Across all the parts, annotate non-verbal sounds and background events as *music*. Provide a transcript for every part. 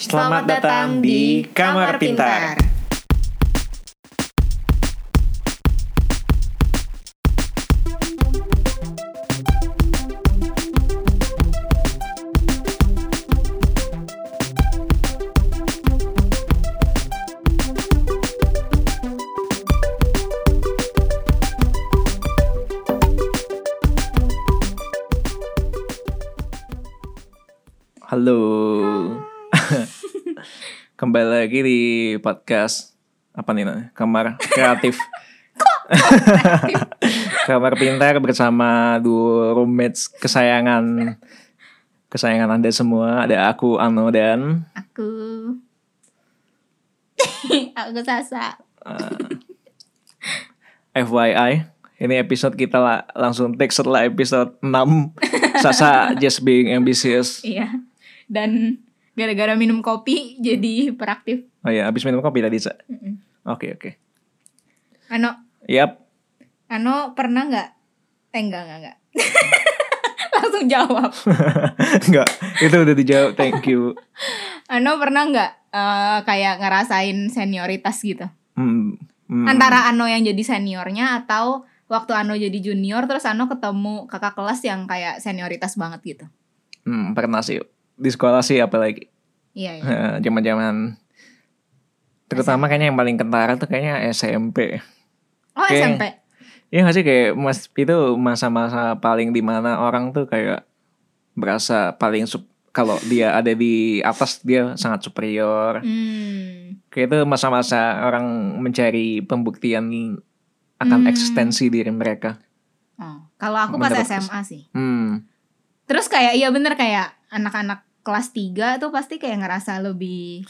Selamat datang di Kamar Pintar. Halo. Lagi di podcast apa nih namanya? Kamar Kreatif. *laughs* Kamar Pintar bersama dua roommates kesayangan kesayangan Anda semua. Ada aku Ano dan Aku *laughs* Aku Sasa FYI ini episode kita lah, langsung take setelah episode 6 *laughs* Sasa just being ambitious. Iya Dan gara-gara minum kopi *laughs* jadi beraktif Oh iya, habis minum kopi tadi, Sa. Oke, oke. Ano Yap. Ano pernah nggak Eh enggak enggak enggak *laughs* Langsung jawab *laughs* Enggak, itu udah dijawab. Thank you. Ano pernah nggak eh, Kayak ngerasain senioritas gitu Hmm, hmm. Antara Ano yang jadi seniornya Atau waktu Ano jadi junior Terus Ano ketemu kakak kelas yang kayak senioritas banget gitu Hmm, pernah sih di sekolah sih apalagi Iya iya zaman-zaman terutama kayaknya yang paling kentara tuh kayaknya SMP. Oh Oke. SMP Iya gak sih kayak mas itu masa-masa paling di mana orang tuh kayak berasa paling sup kalau dia ada di atas dia sangat superior. Hmm Kayak itu masa-masa orang mencari pembuktian akan Hmm. eksistensi diri mereka. Oh, kalau aku pas Menurut- SMA sih. Hmm. Terus kayak iya bener kayak anak-anak kelas 3 tuh pasti kayak ngerasa lebih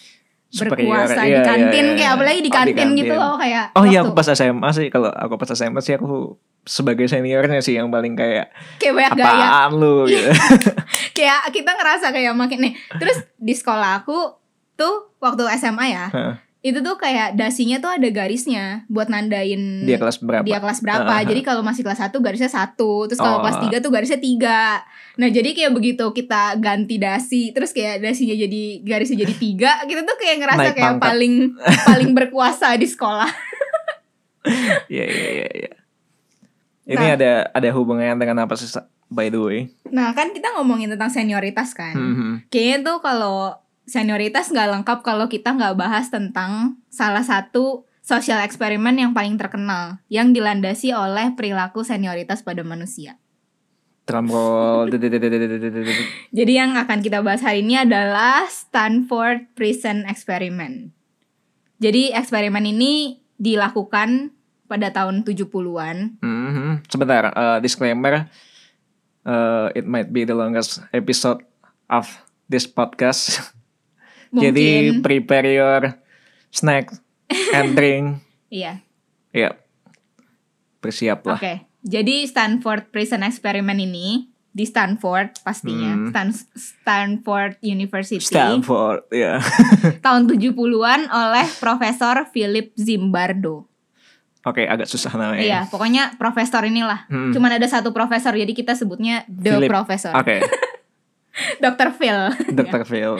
Superior, berkuasa iya, di kantin iya, iya. kayak apalagi di Oh, di kantin, gitu kantin. loh kayak Oh iya aku pas SMA sih kalau aku pas SMA sih aku sebagai seniornya sih yang paling kayak kayak banyak gaya apaan lu gitu. *laughs* kayak kita ngerasa kayak makin nih terus di sekolah aku tuh waktu SMA ya Heeh. Itu tuh kayak dasinya tuh ada garisnya buat nandain Dia kelas berapa? dia kelas berapa jadi kalau masih kelas 1 garisnya satu terus kalau Oh. kelas 3 tuh garisnya tiga nah jadi kayak begitu kita ganti dasi terus kayak dasinya jadi garisnya jadi tiga kita tuh kayak ngerasa Naik kayak pangkat. paling *laughs* paling berkuasa di sekolah *laughs* Iya iya iya iya. Ini Nah. ada ada hubungannya dengan apa sih by the way? nah kan kita ngomongin tentang senioritas kan Mhm. kayaknya tuh kalau senioritas nggak lengkap kalau kita nggak bahas tentang salah satu sosial eksperimen yang paling terkenal yang dilandasi oleh perilaku senioritas pada manusia. *laughs* Jadi yang akan kita bahas hari ini adalah Stanford Prison Experiment. Jadi eksperimen ini dilakukan pada tahun 70-an. Mhm. Sebentar, eh, disclaimer. Eh, it might be the longest episode of this podcast. *laughs* Jadi Mungkin prepare your snack and *laughs* drink. iya. Ya. Bersiaplah. Oke. Jadi Stanford Prison Experiment ini di Stanford pastinya, Hmm. Stan- Stanford University Stanford, ya. *laughs* tahun 70-an oleh Profesor Philip Zimbardo. Oke, agak susah namanya. Iya, pokoknya profesor inilah. Hmm. Cuman ada satu profesor, jadi kita sebutnya the Philip. professor. Oke, *laughs* Dr. Phil. Dr. *laughs* Phil.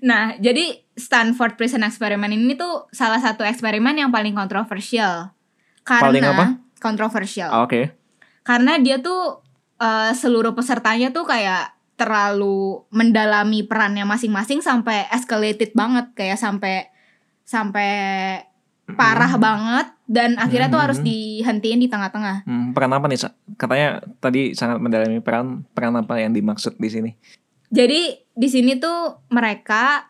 Nah, jadi Stanford Prison Experiment ini tuh salah satu eksperimen yang paling kontroversial. Karena Paling apa? kontroversial. Ah, Oke. Karena dia tuh eh, seluruh pesertanya tuh kayak terlalu mendalami perannya masing-masing sampai escalated banget kayak sampai sampai parah banget dan akhirnya tuh Mhm. harus dihentiin di tengah-tengah. Hmm, peran apa nih? Sa? Katanya tadi sangat mendalami peran. Peran apa yang dimaksud di sini? Jadi di sini tuh mereka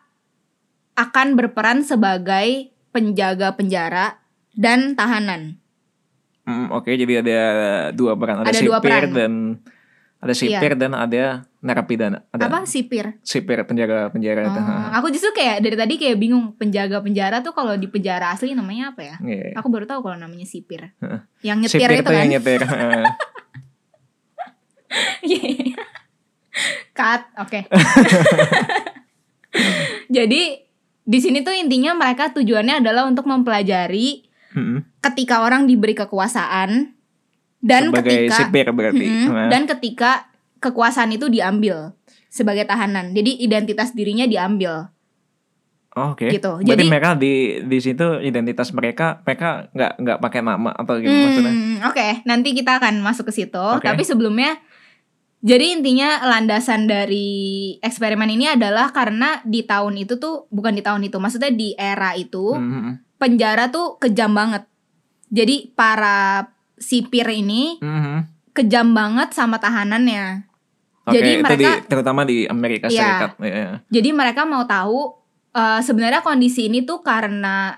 akan berperan sebagai penjaga penjara dan tahanan. Hmm, Oke, jadi ada dua peran. Ada, Ada dua sipir peran. Iya. dan ada sipir dan ada narapidana. Ada Apa sipir? sipir penjaga penjara itu. Oh, *laughs* aku justru kayak dari tadi kayak bingung penjaga penjara tuh kalau di penjara asli namanya apa ya? Iya. Aku baru tahu kalau namanya sipir. Heeh. *laughs* Yang nyetir Sipir itu tuh kan. yang nyetir. Heeh. *laughs* Cut, oke. *laughs* Jadi di sini tuh intinya mereka tujuannya adalah untuk mempelajari Hmm. ketika orang diberi kekuasaan dan Sebagai ketika sipir berarti. Mm-mm, Heeh. dan ketika kekuasaan itu diambil sebagai tahanan. Jadi identitas dirinya diambil. Oh, Oke. Gitu. Berarti Jadi- mereka di di situ identitas mereka mereka nggak nggak pakai nama atau gimana maksudnya? Hmm, Oke, nanti kita akan masuk ke situ. Oke. Tapi sebelumnya, jadi intinya landasan dari eksperimen ini adalah karena di tahun itu tuh bukan di tahun itu, maksudnya di era itu Hmm, hmm, penjara tuh kejam banget. Jadi para sipir ini hmm, hmm. kejam banget sama tahanannya. Oke, Jadi itu mereka- di, terutama di Amerika Iya. Serikat. Iya, iya. Jadi mereka mau tahu eh, sebenarnya kondisi ini tuh karena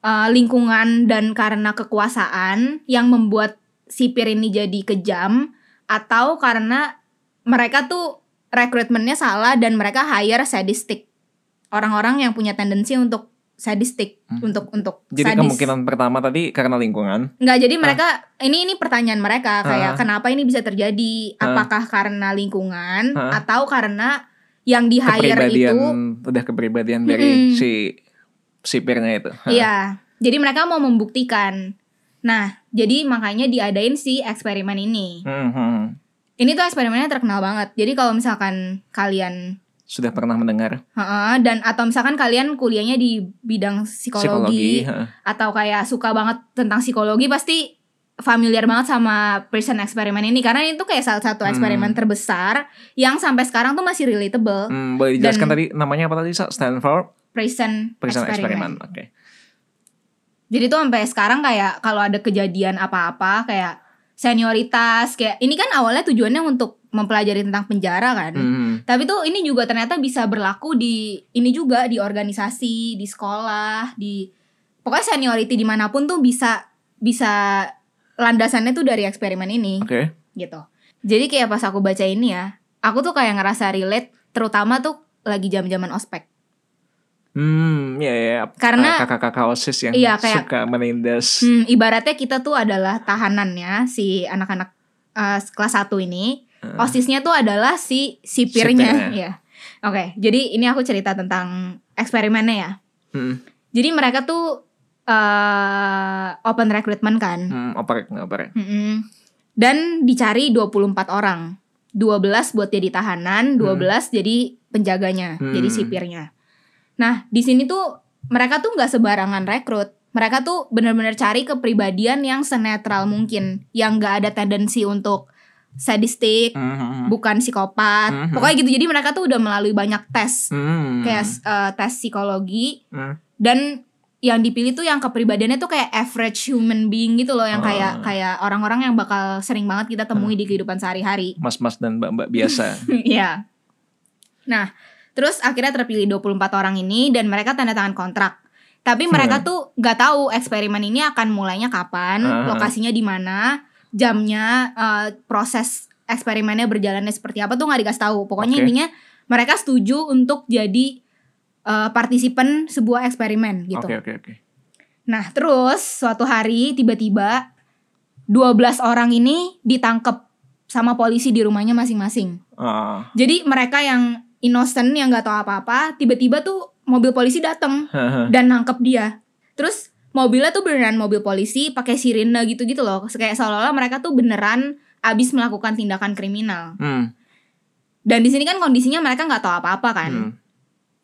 eh, lingkungan dan karena kekuasaan yang membuat sipir ini jadi kejam atau karena mereka tuh rekrutmennya salah dan mereka hire sadistik orang-orang yang punya tendensi untuk sadistik Hmm. untuk untuk Jadi sadis. kemungkinan pertama tadi karena lingkungan. Nggak jadi mereka ini ini pertanyaan mereka kayak Ah. kenapa ini bisa terjadi? Ah. Apakah karena lingkungan Ah. atau karena yang di hire itu udah kepribadian dari Mm-mm. si sipirnya itu. Iya. Jadi mereka mau membuktikan. Nah, jadi makanya diadain si eksperimen ini. Hmm, hmm. Ini tuh eksperimennya terkenal banget. Jadi kalau misalkan kalian Sudah pernah mendengar Heeh, dan atau misalkan kalian kuliahnya di bidang psikologi, psikologi. atau kayak suka banget tentang psikologi pasti familiar banget sama prison eksperimen ini karena itu kayak salah satu Hmm. eksperimen terbesar yang sampai sekarang tuh masih relatable Hmm, boleh dijelaskan Dan- tadi namanya apa tadi? Stanford prison, Prison eksperimen. Experiment. Oke. Jadi tuh sampai sekarang kayak kalau ada kejadian apa-apa kayak senioritas kayak ini kan awalnya tujuannya untuk mempelajari tentang penjara kan. Hmm. Tapi tuh ini juga ternyata bisa berlaku di ini juga di organisasi, di sekolah, di pokoknya seniority di mana pun tuh bisa bisa landasannya tuh dari eksperimen ini Oke. gitu. Jadi kayak pas aku baca ini ya, aku tuh kayak ngerasa relate terutama tuh lagi jam-jaman ospek. Hmm, ya ya. Karena- Ah, kakak-kakak OSIS yang Iya, kayak- suka menindas. Hmm, ibaratnya kita tuh adalah tahanannya si anak-anak eh, kelas 1 ini. Heeh. OSISnya tuh adalah si sipirnya, *laughs* ya. Oke, jadi ini aku cerita tentang eksperimennya ya. Hmm, Jadi mereka tuh eh open recruitment kan. hmm, operek nggak operek. Mm-mm. Dan dicari 24 orang. 12 buat jadi tahanan, 12 jadi penjaganya, Hmm. jadi sipirnya. Nah, di sini tuh mereka tuh nggak sebarangan rekrut. Mereka tuh benar-benar cari kepribadian yang senetral mungkin, yang nggak ada tendensi untuk sadistik, Hmm, hmm, hmm. bukan psikopat. Mhm. Pokoknya gitu. Jadi mereka tuh udah melalui banyak tes, Hmm. kayak eh, tes psikologi Hmm. dan yang dipilih tuh yang kepribadiannya tuh kayak average human being gitu loh yang kayak Ah. kayak orang-orang yang bakal sering banget kita temui di kehidupan sehari-hari. Mas-mas dan mbak-mbak biasa. *laughs* Iya. Nah, terus akhirnya terpilih 24 orang ini dan mereka tanda tangan kontrak. Tapi mereka Hmm. tuh nggak tahu eksperimen ini akan mulainya kapan, Ah. lokasinya di mana, jamnya, eh, proses eksperimennya berjalannya seperti apa tuh nggak dikasih tahu. Pokoknya Oke. intinya mereka setuju untuk jadi eh, partisipan sebuah eksperimen gitu. Oke oke oke. Nah, terus suatu hari tiba-tiba 12 orang ini ditangkap sama polisi di rumahnya masing-masing. Ah. Jadi mereka yang innocent yang nggak tahu apa-apa, tiba-tiba tuh mobil polisi datang Heeh. dan nangkep dia. Terus mobilnya tuh beneran mobil polisi pakai sirine gitu-gitu loh. Kayak seolah-olah mereka tuh beneran abis melakukan tindakan kriminal. Hmm. Dan di sini kan kondisinya mereka nggak tahu apa-apa kan. hmm.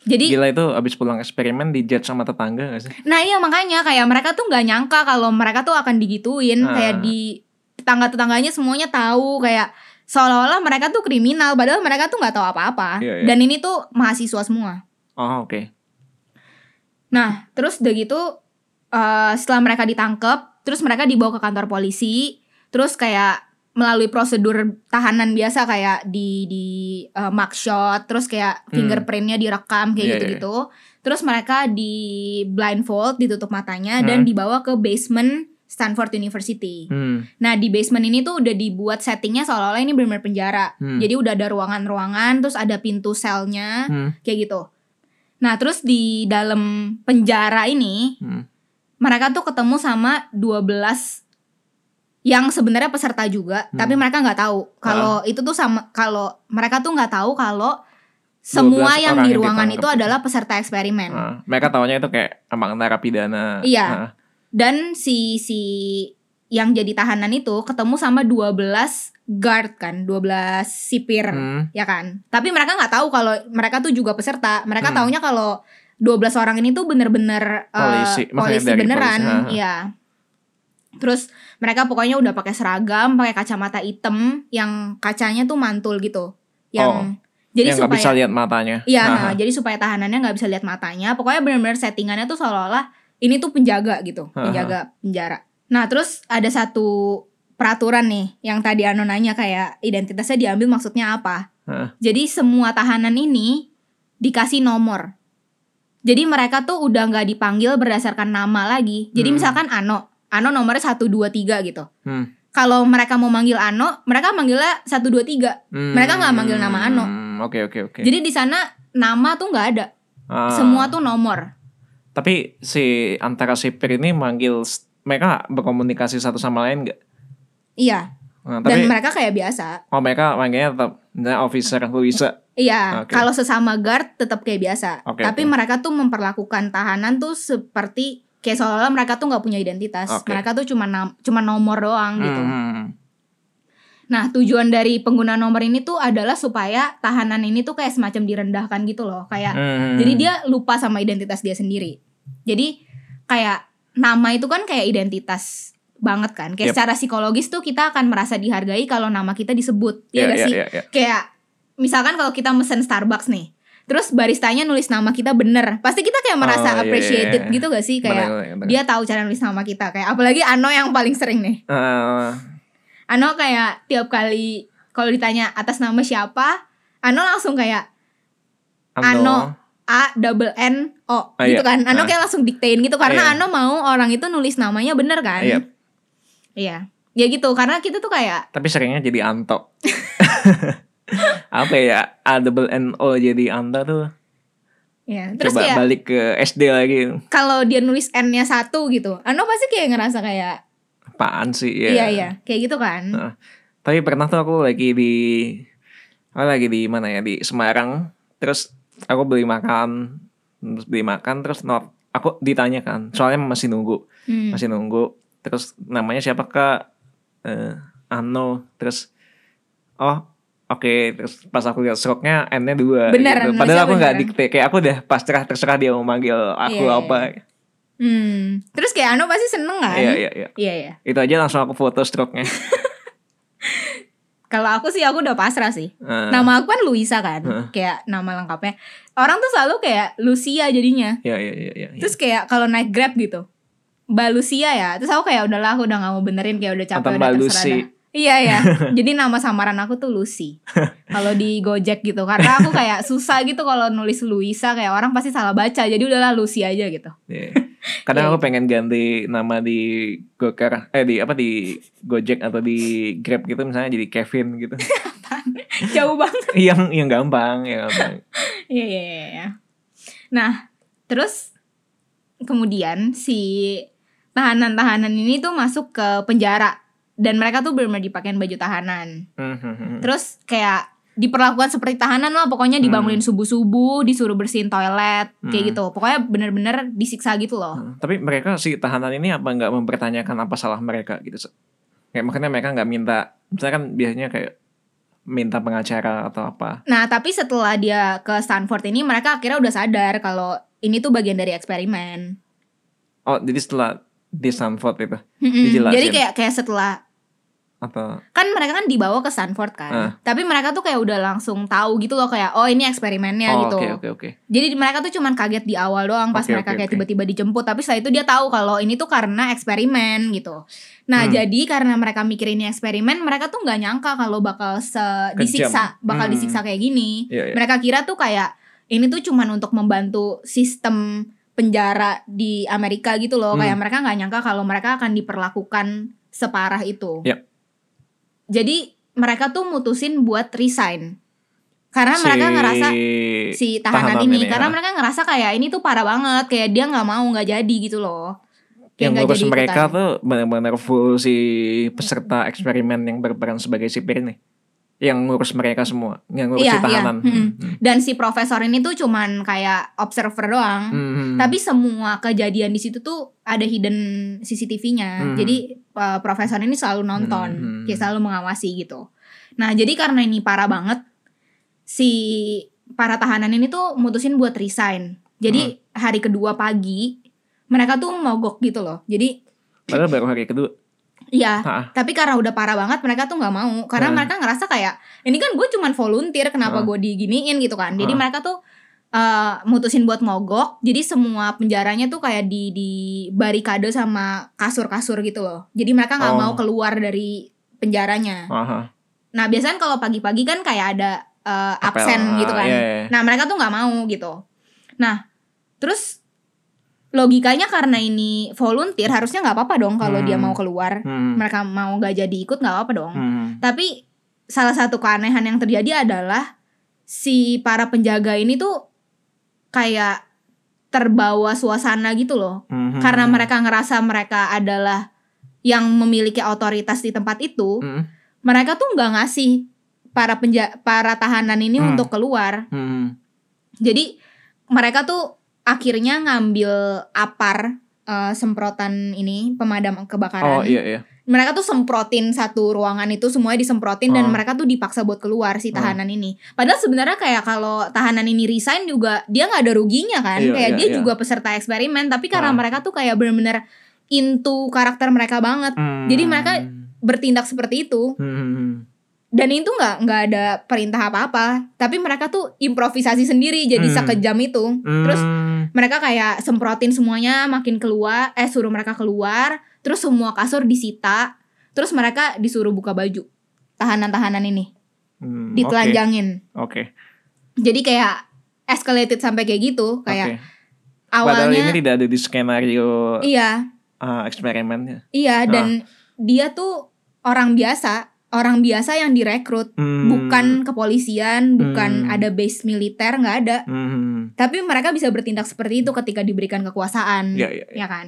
Jadi Gila itu abis pulang eksperimen dijudge sama tetangga gak sih? Nah iya makanya kayak mereka tuh nggak nyangka kalau mereka tuh akan digituin Ah. kayak di tetangga-tetangganya semuanya tahu kayak seolah-olah mereka tuh kriminal padahal mereka tuh nggak tahu apa-apa Iya, iya. dan ini tuh mahasiswa semua. Oh oke. Nah terus udah gitu eh, setelah mereka ditangkap terus mereka dibawa ke kantor polisi terus kayak melalui prosedur tahanan biasa kayak di di eh, mugshot terus kayak Hmm. fingerprintnya direkam kayak Iya, gitu-gitu terus mereka di blindfold ditutup matanya dan Hmm. dibawa ke basement Stanford University. Hmm. Nah di basement ini tuh udah dibuat settingnya seolah-olah ini benar-benar penjara. Hmm. Jadi udah ada ruangan-ruangan, terus ada pintu selnya, Hmm. kayak gitu. Nah terus di dalam penjara ini Hmm. mereka tuh ketemu sama 12 yang sebenarnya peserta juga, Hmm. tapi mereka nggak tahu kalau itu tuh sama kalau mereka tuh nggak tahu kalau semua 12 yang di ruangan itu adalah peserta eksperimen. Ah, mereka taunya itu kayak emang narapidana. Iya. Ah. Dan si si yang jadi tahanan itu ketemu sama 12 guard kan, 12 sipir. Hmm. ya kan tapi mereka nggak tahu kalau mereka tuh juga peserta mereka Hmm. taunya kalau 12 orang ini tuh bener-bener eh, Polisi, maksudnya polisi beneran, polisi, ya. Terus mereka pokoknya udah pakai seragam, pakai kacamata hitam yang kacanya tuh mantul gitu. Yang Oh, jadi yang supaya bisa lihat matanya. Iya, nah, jadi supaya tahanannya nggak bisa lihat matanya. Pokoknya benar-benar settingannya tuh seolah-olah ini tuh penjaga gitu, penjaga penjara. Nah, terus ada satu peraturan nih yang tadi Ano nanya kayak identitasnya diambil maksudnya apa? Hah. Jadi semua tahanan ini dikasih nomor. Jadi mereka tuh udah nggak dipanggil berdasarkan nama lagi. Jadi Hmm. misalkan Ano, Ano nomornya 1 2 3 gitu. Hmm. Kalau mereka mau manggil Ano, mereka manggilnya 1 2 3. Mereka nggak manggil nama Ano. Hmm, Oke oke oke. Jadi di sana nama tuh nggak ada. Ah. Semua tuh nomor. Tapi si antara sipir ini manggil mereka berkomunikasi satu sama lain nggak? Iya. Nah, Dan tapi mereka kayak biasa. oh mereka manggilnya tetap misalnya officer Luisa. Iya. Oke. Kalau sesama guard tetap kayak biasa. Oke, Tapi oke. mereka tuh memperlakukan tahanan tuh seperti kayak seolah-olah mereka tuh nggak punya identitas. Oke. Mereka tuh cuma cuma nomor doang gitu. Hmm. Nah, tujuan dari pengguna nomor ini tuh adalah supaya tahanan ini tuh kayak semacam direndahkan gitu loh. Kayak Hmm. jadi dia lupa sama identitas dia sendiri. Jadi kayak nama itu kan kayak identitas banget kan. Kayak Yep. secara psikologis tuh kita akan merasa dihargai kalau nama kita disebut. Iya Iya, gak iya, sih? iya, iya. Kayak misalkan kalau kita mesen Starbucks nih. Terus baristanya nulis nama kita bener. Pasti kita kayak merasa Oh, iya, iya, appreciated iya. gitu gak sih? Kayak Benar, benar, benar. dia tahu cara nulis nama kita. Kayak apalagi Ano yang paling sering nih. Eh, Ano kayak tiap kali kalau ditanya atas nama siapa, Ano langsung kayak Ano. A double N O Ah, gitu iya. kan. Ano Ah. kayak langsung diktein gitu karena Iya. Ano mau orang itu nulis namanya bener kan. Iya. Iya. Ya gitu karena kita tuh kayak Tapi seringnya jadi Anto. *laughs* Apa ya? A double N O jadi Anto tuh. ya terus Coba kayak balik ke SD lagi. kalau dia nulis N-nya satu gitu, Ano pasti kayak ngerasa kayak Apaan sih? iya iya kayak gitu kan. Nah, Tapi pernah tuh aku lagi di aku lagi di mana ya di Semarang. Terus aku beli makan, terus beli makan terus not aku ditanya kan, soalnya masih nunggu, Hmm. masih nunggu. Terus namanya siapa kak? Eh, Ano. Terus oh oke. Terus pas aku lihat stroke-nya N-nya dua. Bener, gitu. Padahal aku nggak dikte. Kayak aku udah pasrah terserah dia mau manggil aku Iya, apa. Hmm. Terus kayak Ano pasti seneng kan? Iya iya iya. Iya iya. Itu aja langsung aku foto stroke-nya. *laughs* Kalau aku sih aku udah pasrah sih. Eh, Nama aku kan Luisa kan, Heeh. kayak nama lengkapnya. Orang tuh selalu kayak Lucia jadinya. Iya iya iya iya. Terus kayak kalau naik Grab gitu. Mbak Lucia ya. Terus aku kayak udahlah aku udah gak mau benerin kayak udah capek Atau udah terserah. Iya ya. *laughs* Jadi nama samaran aku tuh Lucy. *laughs* kalau di Gojek gitu. Karena aku kayak susah gitu kalau nulis Luisa kayak orang pasti salah baca. Jadi udahlah Lucy aja gitu. Iya. Kadang aku pengen ganti nama di Gokar eh di apa di Gojek atau di Grab gitu misalnya jadi Kevin gitu. *laughs* Jauh banget. *laughs* yang yang gampang, yang gampang. Iya iya iya. iya. Nah, terus kemudian si tahanan-tahanan ini tuh masuk ke penjara dan mereka tuh benar-benar dipakein baju tahanan. Mhm. Terus kayak diperlakukan seperti tahanan lah pokoknya dibangunin subuh-subuh, disuruh bersihin toilet, kayak Hmm. gitu. Pokoknya bener-bener disiksa gitu loh. Hmm, Tapi mereka si tahanan ini apa nggak mempertanyakan apa salah mereka gitu? Kayak makanya mereka nggak minta, misalnya kan biasanya kayak minta pengacara atau apa. Nah, tapi setelah dia ke Stanford ini mereka akhirnya udah sadar kalau ini tuh bagian dari eksperimen. Oh jadi setelah di Stanford itu Mm-mm. Dijelasin. Jadi kayak kayak setelah atau kan mereka kan dibawa ke Stanford kan. Ah. Tapi mereka tuh kayak udah langsung tahu gitu loh kayak oh ini eksperimennya oh gitu. oke oke oke. Jadi mereka tuh cuman kaget di awal doang pas Oke, mereka oke, kayak oke. tiba-tiba dijemput tapi setelah itu dia tahu kalau ini tuh karena eksperimen gitu. Nah, Hmm. jadi karena mereka mikir ini eksperimen, mereka tuh nggak nyangka kalau bakal se disiksa, bakal Hmm. disiksa kayak gini. Iya, iya. Mereka kira tuh kayak ini tuh cuman untuk membantu sistem penjara di Amerika gitu loh. Hmm. Kayak mereka nggak nyangka kalau mereka akan diperlakukan separah itu. Yap. Jadi mereka tuh mutusin buat resign. Karena mereka ngerasa si tahanan, ini, karena ya. mereka ngerasa kayak ini tuh parah banget kayak dia nggak mau nggak jadi gitu loh Kayak yang ngurus mereka ikutan. tuh benar-benar full si peserta eksperimen yang berperan sebagai sipir nih yang ngurus mereka semua yang ngurus Iya, si iya. tahanan Hmm. Hmm. dan si profesor ini tuh cuman kayak observer doang Hmm. tapi semua kejadian di situ tuh ada hidden CCTV-nya Hmm. jadi uh, profesor ini selalu nonton Hmm. kayak selalu mengawasi gitu nah jadi karena ini parah banget si para tahanan ini tuh mutusin buat resign Jadi hari kedua pagi mereka tuh mogok gitu loh. Jadi Padahal baru hari kedua. Iya, Ah. tapi karena udah parah banget mereka tuh nggak mau karena Hmm. mereka ngerasa kayak ini kan gue cuman volunteer kenapa Hmm. gue diginiin gitu kan. Jadi Hmm. mereka tuh eh, mutusin buat mogok. Jadi semua penjaranya tuh kayak di di barikade sama kasur-kasur gitu loh. Jadi mereka nggak Oh. mau keluar dari penjaranya. Aha. Nah biasanya kalau pagi-pagi kan kayak ada Apel. absen gitu Ah, kan. iya, iya. Nah mereka tuh nggak mau gitu. Nah terus logikanya karena ini volunteer harusnya nggak apa-apa dong kalau dia Hmm. mau keluar. Hmm. Mereka mau gak jadi ikut nggak apa-apa dong. Hmm. Tapi salah satu keanehan yang terjadi adalah si para penjaga ini tuh kayak terbawa suasana gitu loh. Hmm. Karena mereka ngerasa mereka adalah yang memiliki otoritas di tempat itu, Hmm. mereka tuh nggak ngasih para penja para tahanan ini Hmm. untuk keluar. Hmm. Jadi mereka tuh akhirnya ngambil apar eh, semprotan ini pemadam kebakaran. Oh iya iya. Mereka tuh semprotin satu ruangan itu semuanya disemprotin dan Oh. mereka tuh dipaksa buat keluar si tahanan ini. Padahal sebenarnya kayak kalau tahanan ini resign juga dia nggak ada ruginya kan. Iya, kayak iya, dia iya. juga peserta eksperimen tapi karena Ah. mereka tuh kayak bener-bener into karakter mereka banget Hmm. Jadi mereka- bertindak seperti itu Hmm. Dan itu nggak nggak ada perintah apa-apa. Tapi mereka tuh improvisasi sendiri jadi Hmm. sekejam itu. Terus Hmm. mereka kayak semprotin semuanya makin keluar eh suruh mereka keluar. Terus semua kasur disita. Terus mereka disuruh buka baju. Tahanan-tahanan ini. Hmm, ditelanjangin. Oke. jadi kayak escalated sampai kayak gitu. Kayak Padahal awalnya ini tidak ada di skenario iya. uh, eksperimennya. iya dan dia tuh orang biasa orang biasa yang direkrut Hmm. bukan kepolisian bukan Hmm. ada base militer nggak ada Hmm. tapi mereka bisa bertindak seperti itu ketika diberikan kekuasaan Iya iya. iya. ya kan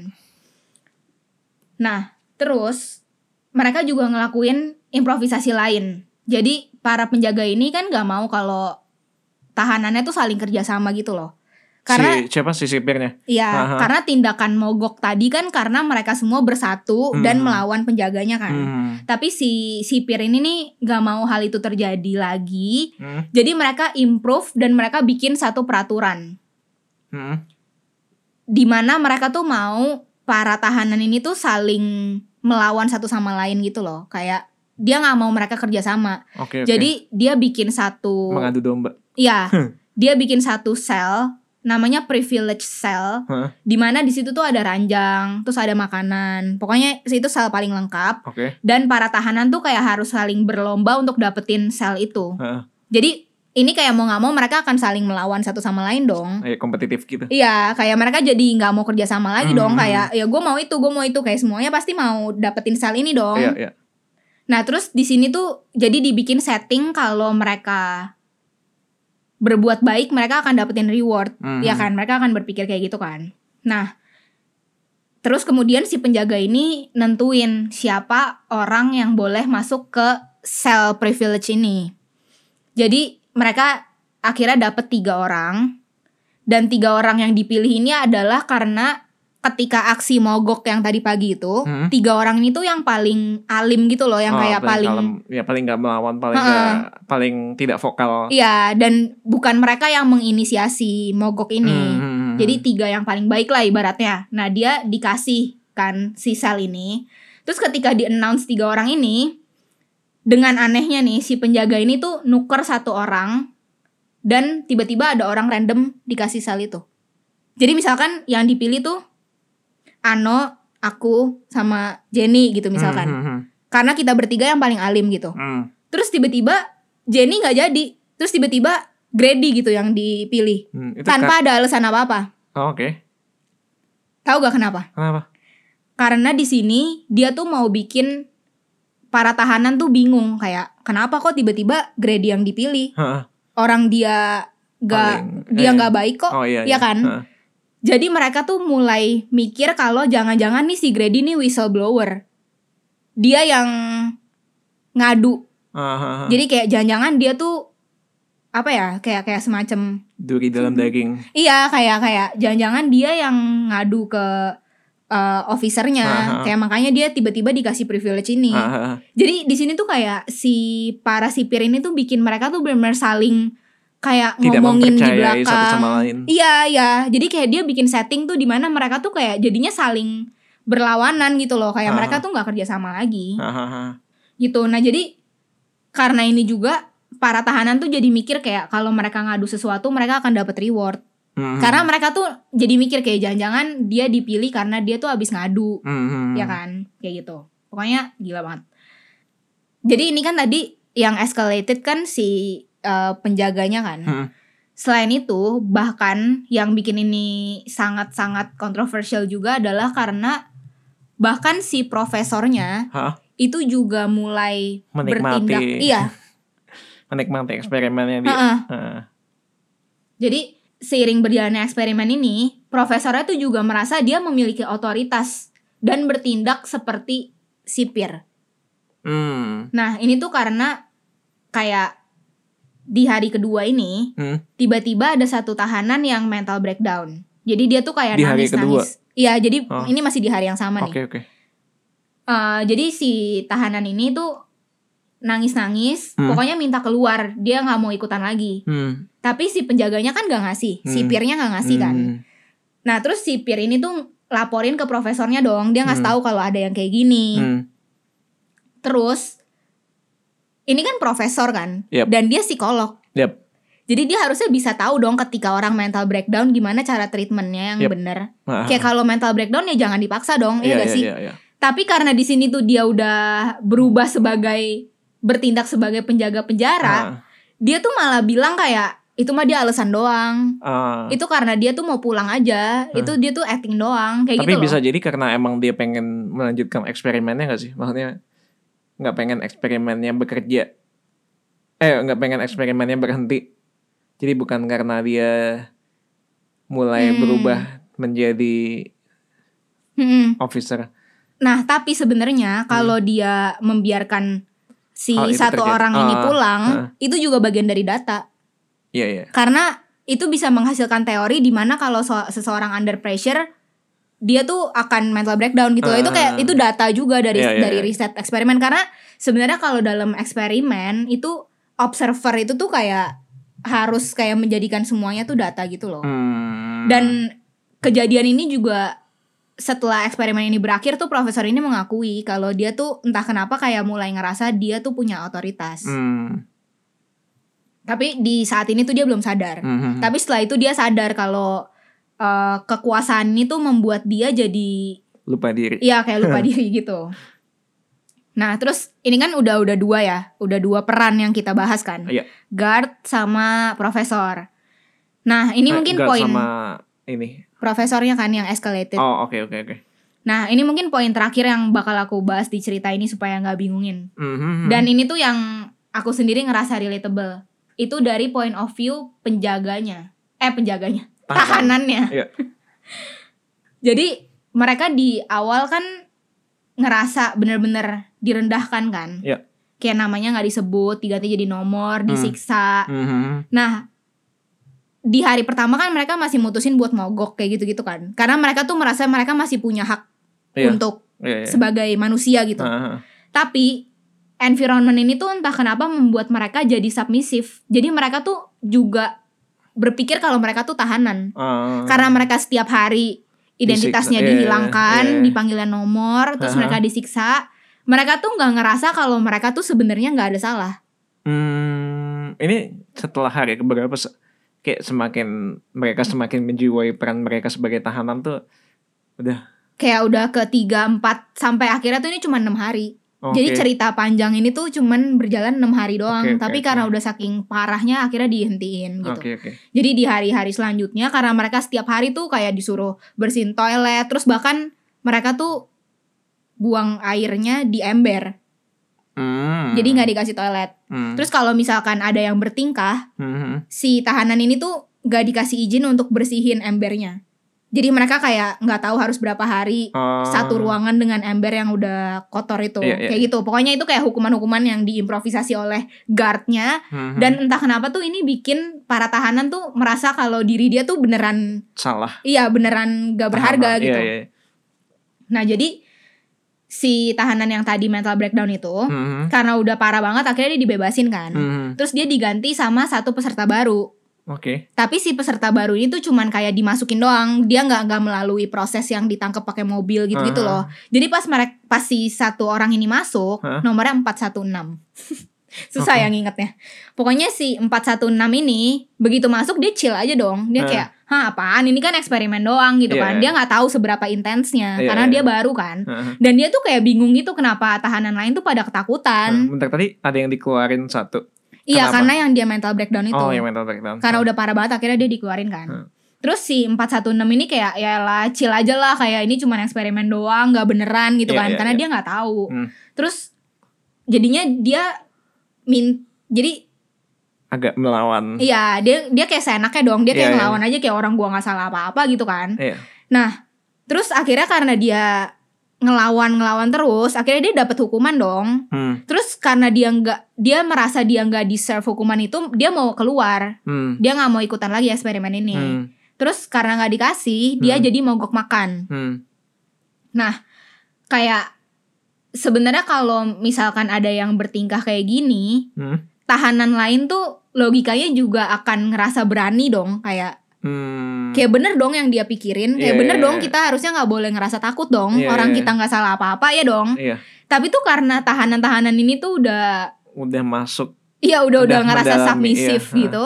nah terus mereka juga ngelakuin improvisasi lain jadi para penjaga ini kan nggak mau kalau tahanannya tuh saling kerjasama gitu loh karena si siapa si sipirnya? ya Aha. karena tindakan mogok tadi kan karena mereka semua bersatu dan Hmm. melawan penjaganya kan Hmm. tapi si sipir ini nih nggak mau hal itu terjadi lagi Hmm. jadi mereka improve dan mereka bikin satu peraturan Hmm. di mana mereka tuh mau para tahanan ini tuh saling melawan satu sama lain gitu loh kayak dia nggak mau mereka kerjasama Oke oke. jadi dia bikin satu mengadu domba. Iya, *laughs* dia bikin satu sel namanya privilege cell Hah? di mana di situ tuh ada ranjang terus ada makanan pokoknya itu sel paling lengkap Oke. dan para tahanan tuh kayak harus saling berlomba untuk dapetin sel itu Heeh. jadi ini kayak mau nggak mau mereka akan saling melawan satu sama lain dong Eh, kompetitif gitu. Iya, kayak mereka jadi nggak mau kerja sama lagi dong. Hmm. Kayak ya gue mau itu, gue mau itu. Kayak semuanya pasti mau dapetin sel ini dong. Iya iya. Nah terus di sini tuh jadi dibikin setting kalau mereka berbuat baik, mereka akan dapetin reward, Mhm. ya kan? Mereka akan berpikir kayak gitu kan. Nah terus kemudian si penjaga ini nentuin siapa orang yang boleh masuk ke sel privilege ini. Jadi mereka akhirnya dapet tiga orang dan tiga orang yang dipilih ini adalah karena ketika aksi mogok yang tadi pagi itu Hmm. tiga orang ini tuh yang paling alim gitu loh yang Oh, kayak paling kalem. ya paling nggak melawan paling Heeh. nggak paling tidak vokal. iya dan bukan mereka yang menginisiasi mogok ini Hmm. jadi tiga yang paling baik lah ibaratnya nah dia dikasih kan si sel ini terus ketika di announce tiga orang ini dengan anehnya nih si penjaga ini tuh nuker satu orang dan tiba-tiba ada orang random dikasih sel itu jadi misalkan yang dipilih tuh Ano, aku sama Jenny gitu misalkan. Hmm, hmm, Karena kita bertiga yang paling alim gitu. hmm. Hmm. Terus tiba-tiba Jenny nggak jadi. Terus tiba-tiba Grady gitu yang dipilih. Hmm, itu Tanpa ada alasan apa-apa. oh, Oke. Tahu gak kenapa? Kenapa? Karena di sini dia tuh mau bikin para tahanan tuh bingung kayak kenapa kok tiba-tiba Grady yang dipilih? Heeh. Orang dia gak Paling- dia eh. nggak baik kok. Oh iya. Iya kan? Heeh. Jadi mereka tuh mulai mikir kalau jangan-jangan nih si Grady nih whistleblower. Dia yang ngadu. Ah, ah, ah. Jadi kayak jangan-jangan dia tuh apa ya? Kayak kayak semacam duri dalam daging. iya kayak kayak jangan-jangan dia yang ngadu ke uh, officernya. Aha. Kayak makanya dia tiba-tiba dikasih privilege ini. Ah, ah, ah. Jadi di sini tuh kayak si para sipir ini tuh bikin mereka tuh benar-benar saling kayak Tidak ngomongin di belakang. satu sama lain. Iya, iya. Jadi kayak dia bikin setting tuh di mana mereka tuh kayak jadinya saling berlawanan gitu loh. Kayak mereka tuh nggak kerja sama lagi gitu. Nah, jadi karena ini juga para tahanan tuh jadi mikir kayak kalau mereka ngadu sesuatu mereka akan dapat reward. Mhm. Karena mereka tuh jadi mikir kayak jangan-jangan dia dipilih karena dia tuh habis ngadu, Mhm. ya kan? Kayak gitu. Pokoknya gila banget. Jadi ini kan tadi yang escalated kan si eh, penjaganya kan. Mhm. Selain itu, bahkan yang bikin ini sangat-sangat kontroversial juga adalah karena bahkan si profesornya Hah? itu juga mulai Menikmati. bertindak. Iya, *laughs* menikmati eksperimennya dia. heeh. Heeh. Jadi seiring berjalannya eksperimen ini, profesornya tuh juga merasa dia memiliki otoritas dan bertindak seperti sipir. Hmm. Nah, ini tuh karena kayak di hari kedua ini Hmm. tiba-tiba ada satu tahanan yang mental breakdown. Jadi dia tuh kayak Di hari nangis-nangis. Iya, jadi Oh. ini masih di hari yang sama nih. Oke oke. Eh, jadi si tahanan ini tuh nangis-nangis, Hmm. pokoknya minta keluar, dia nggak mau ikutan lagi. Hmm. Tapi si penjaganya kan gak ngasih, Hmm. sipirnya nggak ngasih kan. Hmm. Nah terus sipir ini tuh laporin ke profesornya dong, dia ngasih Hmm. tahu kalau ada yang kayak gini. Hmm. Terus ini kan profesor kan, Yep. dan dia psikolog. Yep. Jadi dia harusnya bisa tahu dong ketika orang mental breakdown gimana cara treatmentnya yang Yep. bener. Ah. Kayak kalau mental breakdown ya jangan dipaksa dong, ya Iya, gak iya, sih? iya, iya. Tapi karena di sini tuh dia udah berubah sebagai bertindak sebagai penjaga penjara, Ah. dia tuh malah bilang kayak itu mah dia alasan doang. Ah. Itu karena dia tuh mau pulang aja, itu dia tuh acting doang, kayak Tapi gitu bisa jadi karena emang dia pengen melanjutkan eksperimennya gak sih? Maksudnya nggak pengen eksperimennya bekerja. Eh nggak pengen eksperimennya berhenti. Jadi bukan karena dia mulai Hmm. berubah menjadi Mm-mm. officer. Nah, tapi sebenarnya kalau dia membiarkan si Hmm. Itu satu terjadi. orang ini Ah, pulang, ah. itu juga bagian dari data. Iya iya. Karena itu bisa menghasilkan teori di mana kalau so- seseorang under pressure dia tuh akan mental breakdown gitu. Ah. Itu kayak itu data juga dari Iya, iya, dari iya. riset eksperimen karena sebenarnya kalau dalam eksperimen itu observer itu tuh kayak harus kayak menjadikan semuanya tuh data gitu loh. Hmm. Dan kejadian ini juga setelah eksperimen ini berakhir tuh profesor ini mengakui kalau dia tuh entah kenapa kayak mulai ngerasa dia tuh punya otoritas. Hmm. Tapi di saat ini tuh dia belum sadar. Hmm. Tapi setelah itu dia sadar kalau eh, kekuasaan ini tuh membuat dia jadi lupa diri. ya kayak lupa *laughs* diri gitu. Nah, terus ini kan udah udah dua ya, udah dua peran yang kita bahas kan. Iya. Guard sama profesor. Nah, ini Eh, mungkin poin sama ini. profesornya kan yang escalated. Oh oke oke oke. Nah, ini mungkin poin terakhir yang bakal aku bahas di cerita ini supaya nggak bingungin. Mhm. Dan ini tuh yang aku sendiri ngerasa relatable. Itu dari point of view penjaganya. Eh, penjaganya. Tahanan. Tahanannya. Iya. *laughs* Jadi, mereka di awal kan ngerasa bener-bener direndahkan kan. Iya. Kayak namanya nggak disebut, diganti jadi nomor, Hmm. disiksa. Mhm. Nah, di hari pertama kan mereka masih mutusin buat mogok kayak gitu-gitu kan. Karena mereka tuh merasa mereka masih punya hak Iya. untuk Iya, iya. sebagai manusia gitu. Ah, ah. Tapi environment ini tuh entah kenapa membuat mereka jadi submisif. Jadi mereka tuh juga berpikir kalau mereka tuh tahanan. Ah. Karena mereka setiap hari identitasnya Disiksa. Dihilangkan, iya, iya. dipanggilan nomor, terus Aha. mereka disiksa. Mereka tuh nggak ngerasa kalau mereka tuh sebenarnya nggak ada salah. Hmm, ini setelah hari keberapa kayak semakin mereka semakin menjiwai peran mereka sebagai tahanan tuh udah Kayak udah ke 3, 4 sampai akhirnya tuh ini cuma enam hari. Oke. Jadi cerita panjang ini tuh cuman berjalan enam hari doang. Oke, Tapi oke. karena udah saking parahnya akhirnya dihentiin gitu. Oke oke. Jadi di hari-hari selanjutnya karena mereka setiap hari tuh kayak disuruh bersihin toilet, terus bahkan mereka tuh buang airnya di ember. Hmm. Jadi nggak dikasih toilet. Hmm. Terus kalau misalkan ada yang bertingkah, Mhm. si tahanan ini tuh nggak dikasih izin untuk bersihin embernya. Jadi mereka kayak nggak tahu harus berapa hari Oh. satu ruangan dengan ember yang udah kotor itu. Iya, iya, Kayak gitu. Pokoknya itu kayak hukuman-hukuman yang diimprovisasi oleh guardnya. Mhm. Dan entah kenapa tuh ini bikin para tahanan tuh merasa kalau diri dia tuh beneran salah Iya beneran gak berharga Tahanan. gitu. Iya, iya. Nah jadi si tahanan yang tadi mental breakdown itu Mhm. karena udah parah banget akhirnya dia dibebasin kan. Mhm. Terus dia diganti sama satu peserta baru. Oke. Tapi si peserta baru ini tuh cuman kayak dimasukin doang. Dia nggak nggak melalui proses yang ditangkap pakai mobil gitu-gitu Aha. loh. Jadi pas mereka pas si satu orang ini masuk, Hah? nomornya 416. *laughs* Susah Oke. ya ngingetnya. Pokoknya si 416 ini begitu masuk dia chill aja dong. Dia Hah. kayak, "Hah, apaan? Ini kan eksperimen doang gitu Iya, kan." iya. Dia nggak tahu seberapa intensnya Iya, karena iya. dia baru kan. Heeh. Dan dia tuh kayak bingung gitu kenapa tahanan lain tuh pada ketakutan. Nah, bentar tadi ada yang dikeluarin satu. Iya, Kenapa? karena yang dia mental breakdown itu. Oh, yang mental breakdown. Karena udah parah banget akhirnya dia dikeluarin kan. Hmm. Terus si 416 ini kayak ya lah chill aja lah kayak ini cuma eksperimen doang nggak beneran gitu Iya, kan iya, karena iya. dia nggak tahu. Hmm. Terus jadinya dia min jadi agak melawan. iya dia dia kayak seenaknya dong dia kayak Iya, iya. ngelawan aja kayak orang gua nggak salah apa-apa gitu kan. Iya. Nah terus akhirnya karena dia ngelawan ngelawan terus akhirnya dia dapat hukuman dong. Hmm. Terus karena dia nggak dia merasa dia nggak deserve hukuman itu dia mau keluar Hmm. dia nggak mau ikutan lagi eksperimen ini. Hmm. Terus karena nggak dikasih, dia Hmm. jadi mogok makan. Hmm. Nah, kayak sebenarnya kalau misalkan ada yang bertingkah kayak gini, Hmm. tahanan lain tuh logikanya juga akan ngerasa berani dong, kayak Hmm. kayak bener dong yang dia pikirin, kayak Iya, bener iya, dong iya. kita harusnya nggak boleh ngerasa takut dong, Iya, orang iya. kita nggak salah apa-apa ya dong. Iya. Tapi tuh karena tahanan-tahanan ini tuh udah, Udah masuk. iya udah udah, ngerasa submisif iya. gitu.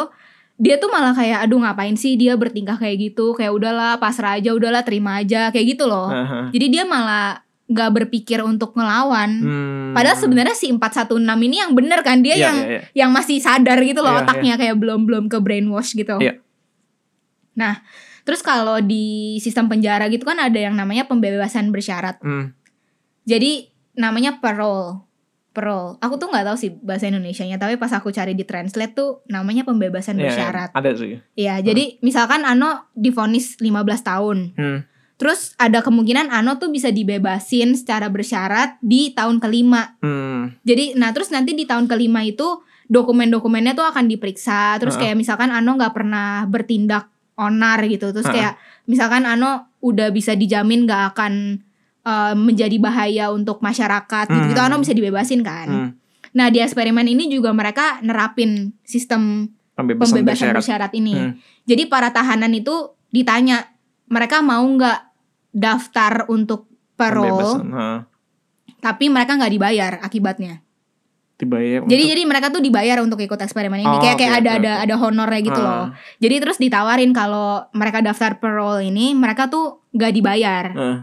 Dia tuh malah kayak aduh ngapain sih dia bertingkah kayak gitu Kayak udahlah pasrah aja udahlah terima aja Kayak gitu loh Aha. Jadi dia malah gak berpikir untuk ngelawan. Hmm. Padahal sebenarnya si 416 ini yang bener kan dia Iya, yang iya, iya. yang masih sadar gitu loh Iya, otaknya kayak belum belum ke brainwash gitu. Iya. Nah, terus kalau di sistem penjara gitu kan ada yang namanya pembebasan bersyarat. Hmm. Jadi namanya parole. Parole. Aku tuh nggak tahu sih bahasa Indonesianya, tapi pas aku cari di translate tuh namanya pembebasan Iya, iya. bersyarat. Ada sih. Iya, jadi misalkan Ano divonis 15 tahun. Hmm. Terus ada kemungkinan Ano tuh bisa dibebasin secara bersyarat di tahun kelima. Hmm. Jadi, nah terus nanti di tahun kelima itu dokumen-dokumennya tuh akan diperiksa. Terus Heeh. kayak misalkan Ano nggak pernah bertindak onar gitu. Terus kayak misalkan Ano udah bisa dijamin nggak akan eh, menjadi bahaya untuk masyarakat gitu. Gitu. Ano bisa dibebasin kan. Hmm. Nah di eksperimen ini juga mereka nerapin sistem Pembebasan, pembebasan bersyarat. bersyarat ini. Hmm. Jadi para tahanan itu ditanya mereka mau nggak daftar untuk parole, tapi mereka nggak dibayar akibatnya. Dibayar. Jadi untuk- jadi mereka tuh dibayar untuk ikut eksperimen ini. Oh, kayak kayak oke, ada oke, ada ada honornya gitu Ah. loh. Jadi terus ditawarin kalau mereka daftar parole ini mereka tuh nggak dibayar. Ah.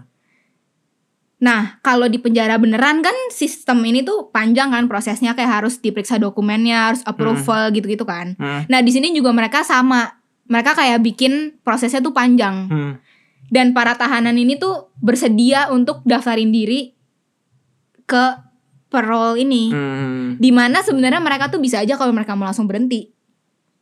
Nah kalau di penjara beneran kan sistem ini tuh panjang kan prosesnya kayak harus diperiksa dokumennya, harus approval gitu-gitu kan. Hmm. Nah di sini juga mereka sama. Mereka kayak bikin prosesnya tuh panjang. Hmm. Dan para tahanan ini tuh bersedia untuk daftarin diri ke parole ini. Hmm. Di mana sebenarnya mereka tuh bisa aja kalau mereka mau langsung berhenti.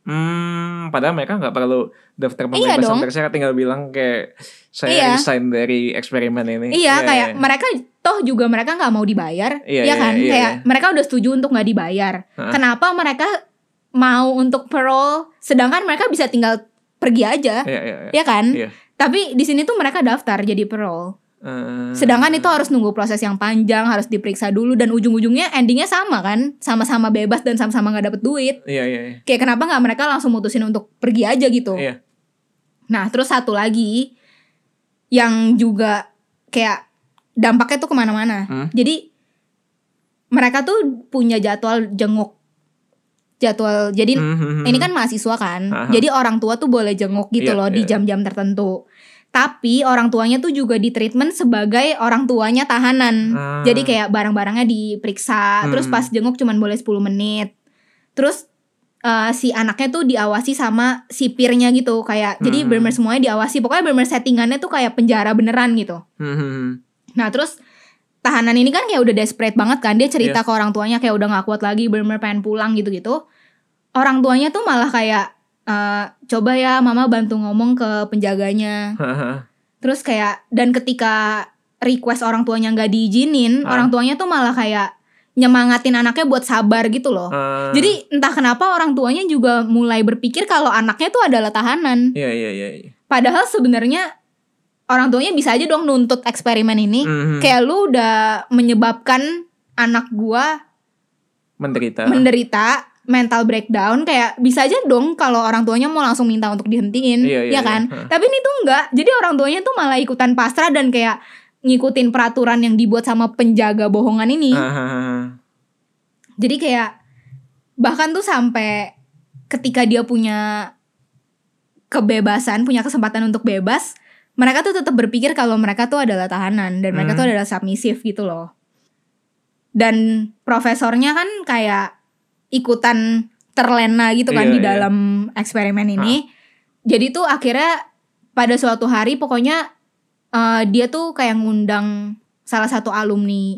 Hmm, padahal mereka nggak perlu daftar Iya pembebasan dong. bersyarat tinggal bilang kayak saya Iya. resign dari eksperimen ini. Iya kayak mereka toh juga mereka nggak mau dibayar, Iya, ya iya, kan? iya, kayak iya. mereka udah setuju untuk nggak dibayar. Heeh. Kenapa mereka mau untuk parole, sedangkan mereka bisa tinggal pergi aja, Iya, iya, iya. ya kan? Iya. Tapi di sini tuh mereka daftar jadi parole. Eh, Sedangkan itu harus nunggu proses yang panjang, harus diperiksa dulu dan ujung-ujungnya endingnya sama kan, sama-sama bebas dan sama-sama nggak dapet duit. Iya, iya, iya. Kayak kenapa nggak mereka langsung mutusin untuk pergi aja gitu? Iya. Nah, terus satu lagi yang juga kayak dampaknya tuh ke mana-mana. Hmm. Jadi mereka tuh punya jadwal jenguk. Jadwal. Jadi Hmm, hmm, hmm. ini kan mahasiswa kan. Aha. Jadi orang tua tuh boleh jenguk gitu Iya, loh di iya. jam-jam tertentu. Tapi orang tuanya tuh juga di treatment sebagai orang tuanya tahanan. Ah. Jadi kayak barang-barangnya diperiksa, terus Hmm. pas jenguk cuman boleh 10 menit. Terus eh, si anaknya tuh diawasi sama sipirnya gitu kayak jadi Hmm. bener semuanya diawasi. Pokoknya bener settingannya tuh kayak penjara beneran gitu. Hmm, hmm, hmm. Nah, terus tahanan ini kan kayak udah desperate banget kan dia cerita Iya. ke orang tuanya kayak udah gak kuat lagi bener-bener pengen pulang gitu-gitu. Orang tuanya tuh malah kayak eh, coba ya mama bantu ngomong ke penjaganya. *laughs* Terus kayak dan ketika request orang tuanya nggak diizinin, Ah. orang tuanya tuh malah kayak nyemangatin anaknya buat sabar gitu loh. Eh, Jadi entah kenapa orang tuanya juga mulai berpikir kalau anaknya tuh adalah tahanan. Iya, iya, iya. iya. Padahal sebenarnya orang tuanya bisa aja dong nuntut eksperimen ini. Mhm. Kayak lu udah menyebabkan anak gua menderita. menderita mental breakdown kayak bisa aja dong kalau orang tuanya mau langsung minta untuk dihentiin Iya, iya, ya kan? iya. Tapi ini tuh enggak. Jadi orang tuanya tuh malah ikutan pasrah dan kayak ngikutin peraturan yang dibuat sama penjaga bohongan ini. Ah, jadi kayak bahkan tuh sampai ketika dia punya kebebasan punya kesempatan untuk bebas mereka tuh tetap berpikir kalau mereka tuh adalah tahanan dan mereka Hmm. tuh adalah submisif gitu loh. Dan profesornya kan kayak ikutan terlena gitu kan Iya, di iya. dalam eksperimen ini. Jadi tuh akhirnya pada suatu hari pokoknya eh, dia tuh kayak ngundang salah satu alumni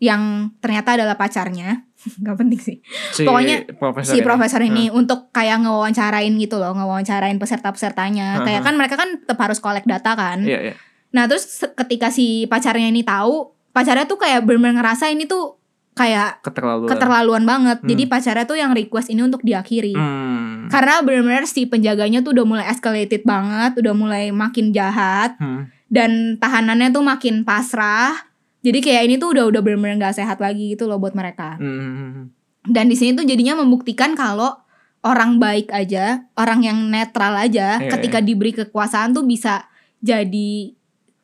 yang ternyata adalah pacarnya. *laughs* Nggak penting sih. Si Pokoknya profesor si ini. profesor ini untuk kayak ngewawancarain gitu loh ngewawancarain peserta-pesertanya. Hah, kayak kan mereka kan tetap harus collect data kan. Iya, iya. nah terus ketika si pacarnya ini tahu pacarnya tuh kayak bener-bener ngerasa ini tuh kayak Keterlaluan. keterlaluan banget Hmm. jadi pacarnya tuh yang request ini untuk diakhiri Hmm. karena bener-bener si penjaganya tuh udah mulai escalated banget udah mulai makin jahat Hmm. dan tahanannya tuh makin pasrah jadi kayak ini tuh udah udah bener-bener nggak sehat lagi gitu loh buat mereka Hmm. dan di sini tuh jadinya membuktikan kalau orang baik aja orang yang netral aja Iya, ketika diberi kekuasaan tuh bisa jadi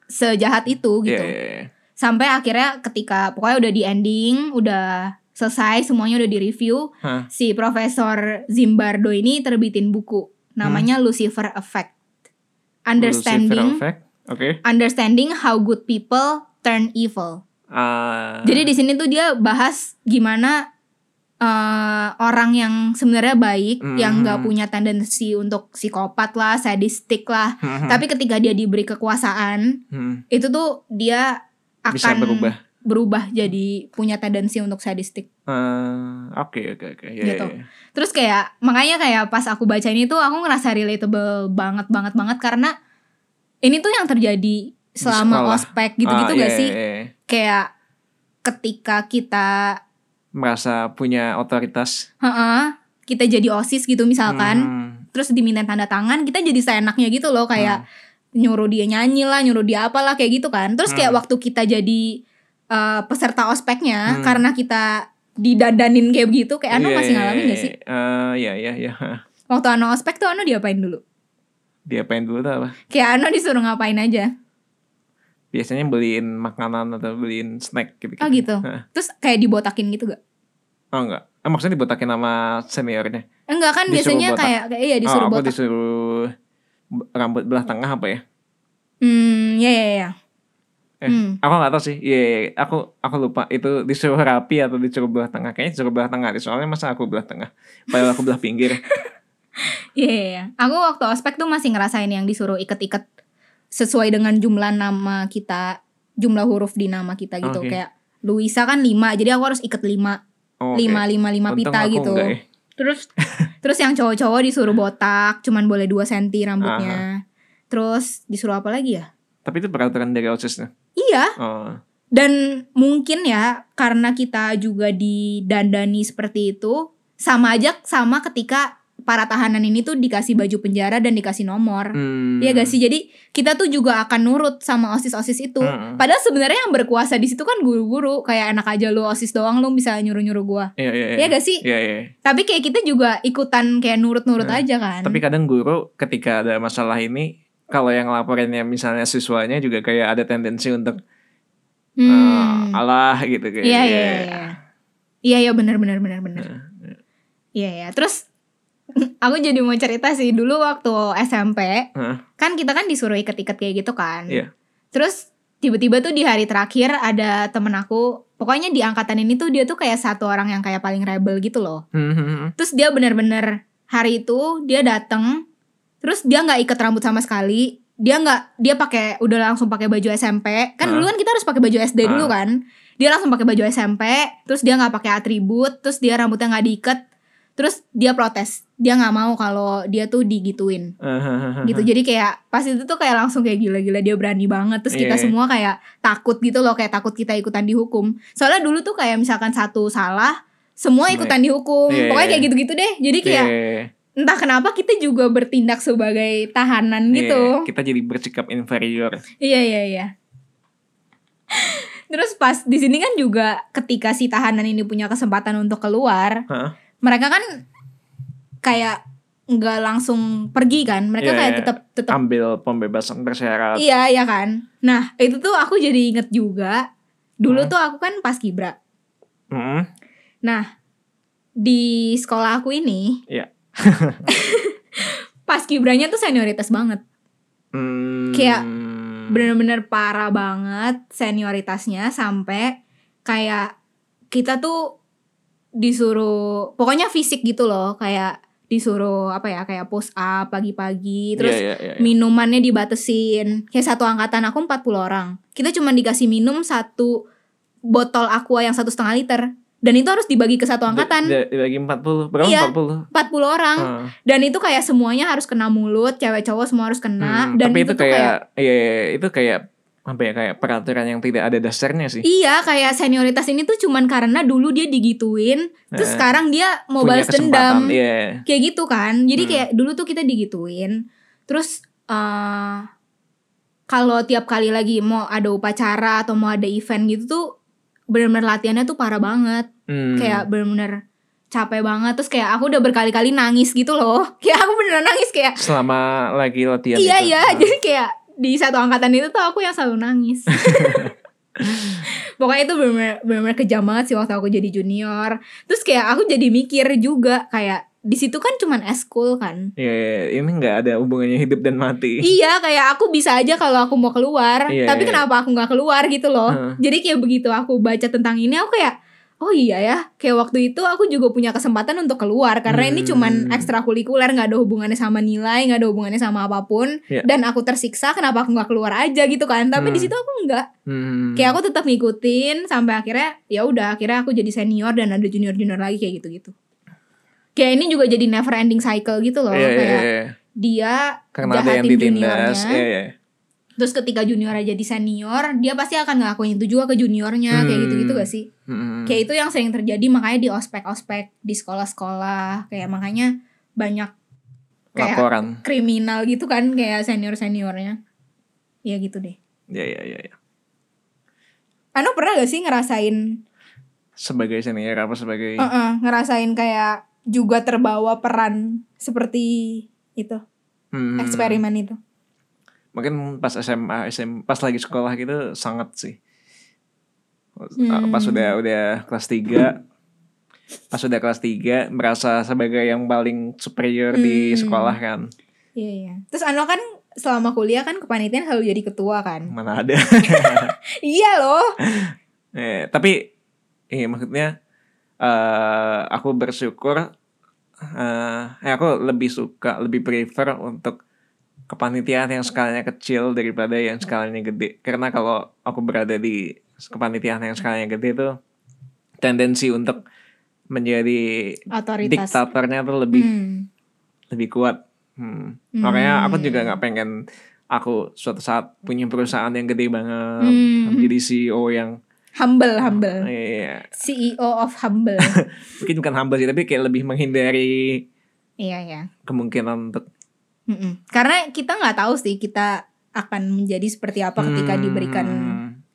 sejahat itu gitu iya, iya. Sampai akhirnya ketika pokoknya udah di ending udah selesai semuanya udah di review Hah. si profesor Zimbardo ini terbitin buku namanya Lucifer Effect understanding Lucifer effect. Oke. understanding how good people turn evil Ah. jadi di sini tuh dia bahas gimana eh, orang yang sebenarnya baik, Hmm. yang nggak punya tendensi untuk psikopat lah, sadistik lah. Hmm. Tapi ketika dia diberi kekuasaan, Hmm. itu tuh dia akan bisa berubah. berubah jadi punya tendensi untuk sadistik. Ah, Oke, oke, oke. Iya, Gitu. iya, iya. Terus kayak makanya kayak pas aku baca ini tuh aku ngerasa relatable banget banget banget karena ini tuh yang terjadi selama ospek gitu-gitu Ah, gak iya, sih? iya, iya. Kayak ketika kita Merasa punya otoritas. Heeh, kita jadi osis gitu misalkan Hmm. terus diminta tanda tangan kita jadi seenaknya gitu loh kayak Hmm. Nyuruh dia nyanyi lah nyuruh dia apalah kayak gitu kan terus kayak Hmm. waktu kita jadi eh, peserta ospeknya Hmm. karena kita didadanin kayak begitu kayak Ano Iya, masih iya, ngalamin gak sih Eh, Iya, iya, iya. waktu Ano ospek tuh Ano diapain dulu Diapain dulu tuh apa? kayak Ano disuruh ngapain aja Biasanya beliin makanan atau beliin snack gitu. oh gitu terus kayak dibotakin gitu gak Oh enggak. Eh, maksudnya dibotakin sama seniornya. enggak kan Disuruh biasanya botak. kayak kayak iya disuruh oh, aku botak disuruh rambut belah tengah apa ya? hmm ya ya ya Eh, Hmm. Aku nggak tahu sih. Iya, iya, iya. aku aku lupa itu disuruh rapi atau disuruh belah tengah. Kayaknya disuruh belah tengah. Soalnya masa aku belah tengah. Padahal aku belah pinggir. *laughs* Iya, iya, iya. Aku waktu ospek tuh masih ngerasain yang disuruh iket-iket sesuai dengan jumlah nama kita, jumlah huruf di nama kita gitu. Oke. Kayak Luisa kan lima, jadi aku harus iket lima, Oh, lima, lima, lima Untung pita aku gitu. ya. Terus, *laughs* terus yang cowok-cowok disuruh botak, cuman boleh 2 senti rambutnya. Terus disuruh apa lagi ya? Tapi itu peraturan dari OSISnya. Iya, Oh. dan mungkin ya karena kita juga didandani seperti itu, sama aja sama ketika para tahanan ini tuh dikasih baju penjara dan dikasih nomor. Hmm. Iya gak sih? Jadi kita tuh juga akan nurut sama osis-osis itu. Hmm. Padahal sebenarnya yang berkuasa di situ kan guru-guru. Kayak enak aja lu osis doang lu bisa nyuruh-nyuruh gua. Iya, iya, iya. Iya gak sih? Iya, iya. Tapi kayak kita juga ikutan kayak nurut-nurut Hmm. aja kan. Tapi kadang guru ketika ada masalah ini, kalau yang laporinnya misalnya siswanya juga kayak ada tendensi untuk Hmm. "Ah, alah gitu kayak. Iya iya iya. Iya iya benar benar benar benar. Nah, Iya iya. Terus aku jadi mau cerita sih dulu waktu SMP Hah? kan kita kan disuruh iket-iket kayak gitu kan. Iya. Terus tiba-tiba tuh di hari terakhir ada temen aku, pokoknya di angkatan ini tuh dia tuh kayak satu orang yang kayak paling rebel gitu loh. Hmm, hmm, hmm. Terus dia bener-bener hari itu dia dateng, terus dia nggak ikat rambut sama sekali. Dia nggak, dia pakai udah langsung pakai baju SMP. Kan Hah? dulu kan kita harus pakai baju SD dulu Hah? kan. Dia langsung pakai baju SMP, terus dia nggak pakai atribut, terus dia rambutnya nggak diikat. Terus dia protes, dia nggak mau kalau dia tuh digituin Ah, gitu jadi kayak pas itu tuh kayak langsung kayak gila-gila dia berani banget terus kita Iya. semua kayak takut gitu loh kayak takut kita ikutan dihukum soalnya dulu tuh kayak misalkan satu salah semua ikutan dihukum Iya, pokoknya iya. kayak gitu-gitu deh jadi kayak Iya. entah kenapa kita juga bertindak sebagai tahanan gitu. Iya, kita jadi bersikap inferior. Iya iya iya. Terus pas di sini kan juga ketika si tahanan ini punya kesempatan untuk keluar, Hah? Mereka kan kayak nggak langsung pergi kan? Mereka Iya, kayak iya. tetap tetap Ambil pembebasan bersyarat. iya iya kan. Nah itu tuh aku jadi inget juga. Dulu Hmm. tuh aku kan pas kibra. Mm-mm. Nah di sekolah aku ini, Iya. *laughs* pas kibranya tuh senioritas banget. Hmm. Kayak bener-bener parah banget senioritasnya sampai kayak kita tuh disuruh pokoknya fisik gitu loh kayak disuruh apa ya kayak push up pagi-pagi terus Iya, iya, iya, iya. minumannya dibatesin kayak satu angkatan aku 40 orang kita cuma dikasih minum satu botol aqua yang satu setengah liter dan itu harus dibagi ke satu angkatan Di- Dibagi 40. Berapa Iya. 40? 40 orang Ah. dan itu kayak semuanya harus kena mulut cewek cowok semua harus kena Hmm, dan tapi itu, itu, kayak kayak, iya, iya, itu kayak apa ya kayak peraturan yang tidak ada dasarnya sih. Iya kayak senioritas ini tuh cuman karena dulu dia digituin Terus Eh, sekarang dia mau balas dendam Iya. Kayak gitu kan Jadi Hmm. kayak dulu tuh kita digituin Terus eh kalau tiap kali lagi mau ada upacara Atau mau ada event gitu tuh Bener-bener latihannya tuh parah banget Hmm. Kayak bener-bener capek banget Terus kayak aku udah berkali-kali nangis gitu loh *laughs* Kayak aku beneran nangis kayak selama lagi latihan Iya itu. iya Ah. Jadi kayak di satu angkatan itu tuh aku yang selalu nangis *laughs* Pokoknya itu bener-bener kejam banget sih waktu aku jadi junior Terus kayak aku jadi mikir juga Kayak di situ kan cuman eskul kan Iya, iya, ini nggak ada hubungannya hidup dan mati. Iya kayak aku bisa aja kalau aku mau keluar Iya, Tapi iya. kenapa aku nggak keluar gitu loh Heeh. Jadi kayak begitu aku baca tentang ini aku kayak Oh iya ya Kayak waktu itu aku juga punya kesempatan untuk keluar Karena ini Hmm. cuman ekstrakurikuler nggak ada hubungannya sama nilai nggak ada hubungannya sama apa pun Iya. Dan aku tersiksa kenapa aku nggak keluar aja gitu kan Tapi di Hmm. situ aku nggak Hmm. Kayak aku tetap ngikutin Sampai akhirnya ya udah akhirnya aku jadi senior Dan ada junior-junior lagi kayak gitu-gitu Kayak ini juga jadi never ending cycle gitu loh Iya, iya, Kayak iya. dia Karena ada yang jahatin ditindas. juniornya. Iya, iya. Terus ketika junior jadi senior, dia pasti akan ngelakuin itu juga ke juniornya, kayak Hmm. gitu-gitu gak sih? Hmm. Kayak itu yang sering terjadi makanya di ospek-ospek, di sekolah-sekolah, kayak makanya banyak kayak laporan. kriminal gitu kan kayak senior-seniornya. Ya gitu deh. Iya, iya, iya, iya. Anu pernah gak sih ngerasain Sebagai senior apa sebagai uh-uh, ngerasain kayak juga terbawa peran seperti itu, Hmm. eksperimen itu? Mungkin pas SMA, SM, pas lagi sekolah gitu sangat sih. Hmm. Pas udah udah kelas 3 Pas udah kelas 3 merasa sebagai yang paling superior di Hmm. sekolah kan. Iya, iya. Terus Anu kan selama kuliah kan kepanitiaan selalu jadi ketua kan? Mana ada. *laughs* iya loh. Eh, tapi iya maksudnya eh aku bersyukur eh eh, aku lebih suka lebih prefer untuk kepanitiaan yang skalanya kecil daripada yang skalanya gede karena kalau aku berada di kepanitiaan yang skalanya gede tuh tendensi untuk menjadi Otoritas. diktatornya tuh lebih Hmm. lebih kuat Hmm. Hmm. makanya aku juga nggak pengen aku suatu saat punya perusahaan yang gede banget Hmm. menjadi CEO yang Humble, humble. Iya, CEO of humble. *laughs* mungkin bukan humble sih, tapi kayak lebih menghindari iya, iya. kemungkinan untuk Mm-mm. Karena kita nggak tahu sih kita akan menjadi seperti apa ketika Hmm, diberikan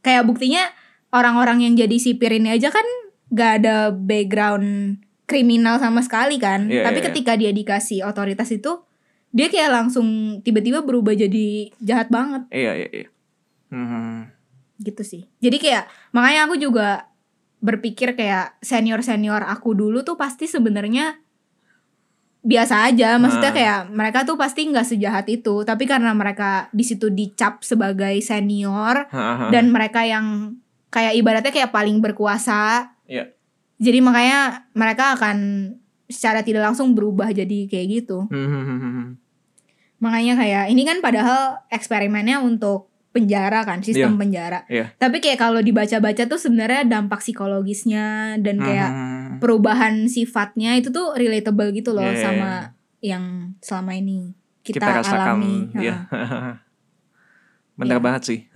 kayak buktinya orang-orang yang jadi sipir ini aja kan gak ada background kriminal sama sekali kan. Iya, Tapi iya, ketika dia dikasih otoritas itu dia kayak langsung tiba-tiba berubah jadi jahat banget Iya, iya, iya. Hmm. gitu sih. Jadi kayak makanya aku juga berpikir kayak senior-senior aku dulu tuh pasti sebenarnya biasa aja. Maksudnya Nah. kayak mereka tuh pasti nggak sejahat itu, tapi karena mereka di situ dicap sebagai senior dan mereka yang kayak ibaratnya kayak paling berkuasa. Iya. Jadi makanya mereka akan secara tidak langsung berubah jadi kayak gitu. Hmm, hmm, hmm. Makanya kayak ini kan padahal eksperimennya untuk penjara kan, sistem penjara. Iya. Tapi kayak kalau dibaca-baca tuh sebenarnya dampak psikologisnya dan kayak Hmm. perubahan sifatnya itu tuh relatable gitu loh Iya, iya, sama yang selama ini kita, kita, rasakan alami. ya. Heeh. *laughs* Bener Iya. banget sih. *laughs*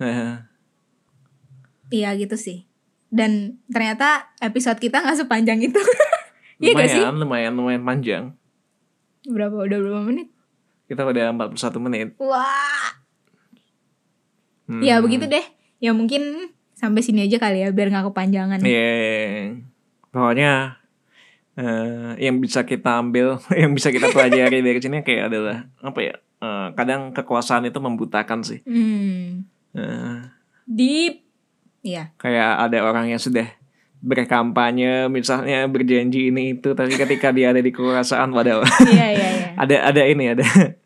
Iya gitu sih. Dan ternyata episode kita nggak sepanjang itu. *laughs* Iya gak sih? lumayan, lumayan, lumayan panjang. Berapa udah berapa menit? Kita udah 41 menit. Wah. Hmm. Ya begitu deh. Ya mungkin sampai sini aja kali ya biar nggak kepanjangan. Iya. Pokoknya eh, yang bisa kita ambil, *laughs* yang bisa kita pelajari dari sini kayak adalah apa ya? eh, kadang kekuasaan itu membutakan sih. Hmm. Eh, Deep. Iya. kayak ada orang yang sudah berkampanye misalnya berjanji ini itu tapi ketika dia ada di kekuasaan padahal Iya iya iya. *laughs* ada ada ini ada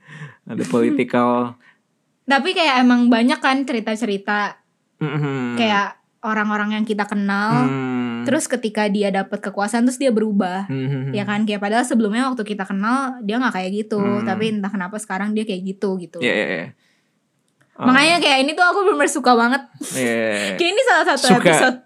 *laughs* ada political Tapi kayak emang banyak kan cerita-cerita Mhm. kayak orang-orang yang kita kenal Hmm. terus ketika dia dapat kekuasaan terus dia berubah. Mhm. Ya kan kayak padahal sebelumnya waktu kita kenal dia nggak kayak gitu, Hmm. tapi entah kenapa sekarang dia kayak gitu gitu. Iya, iya, iya. Oh, Makanya kayak ini tuh aku bener suka banget. iya. Kayak ini salah satu Suka. episode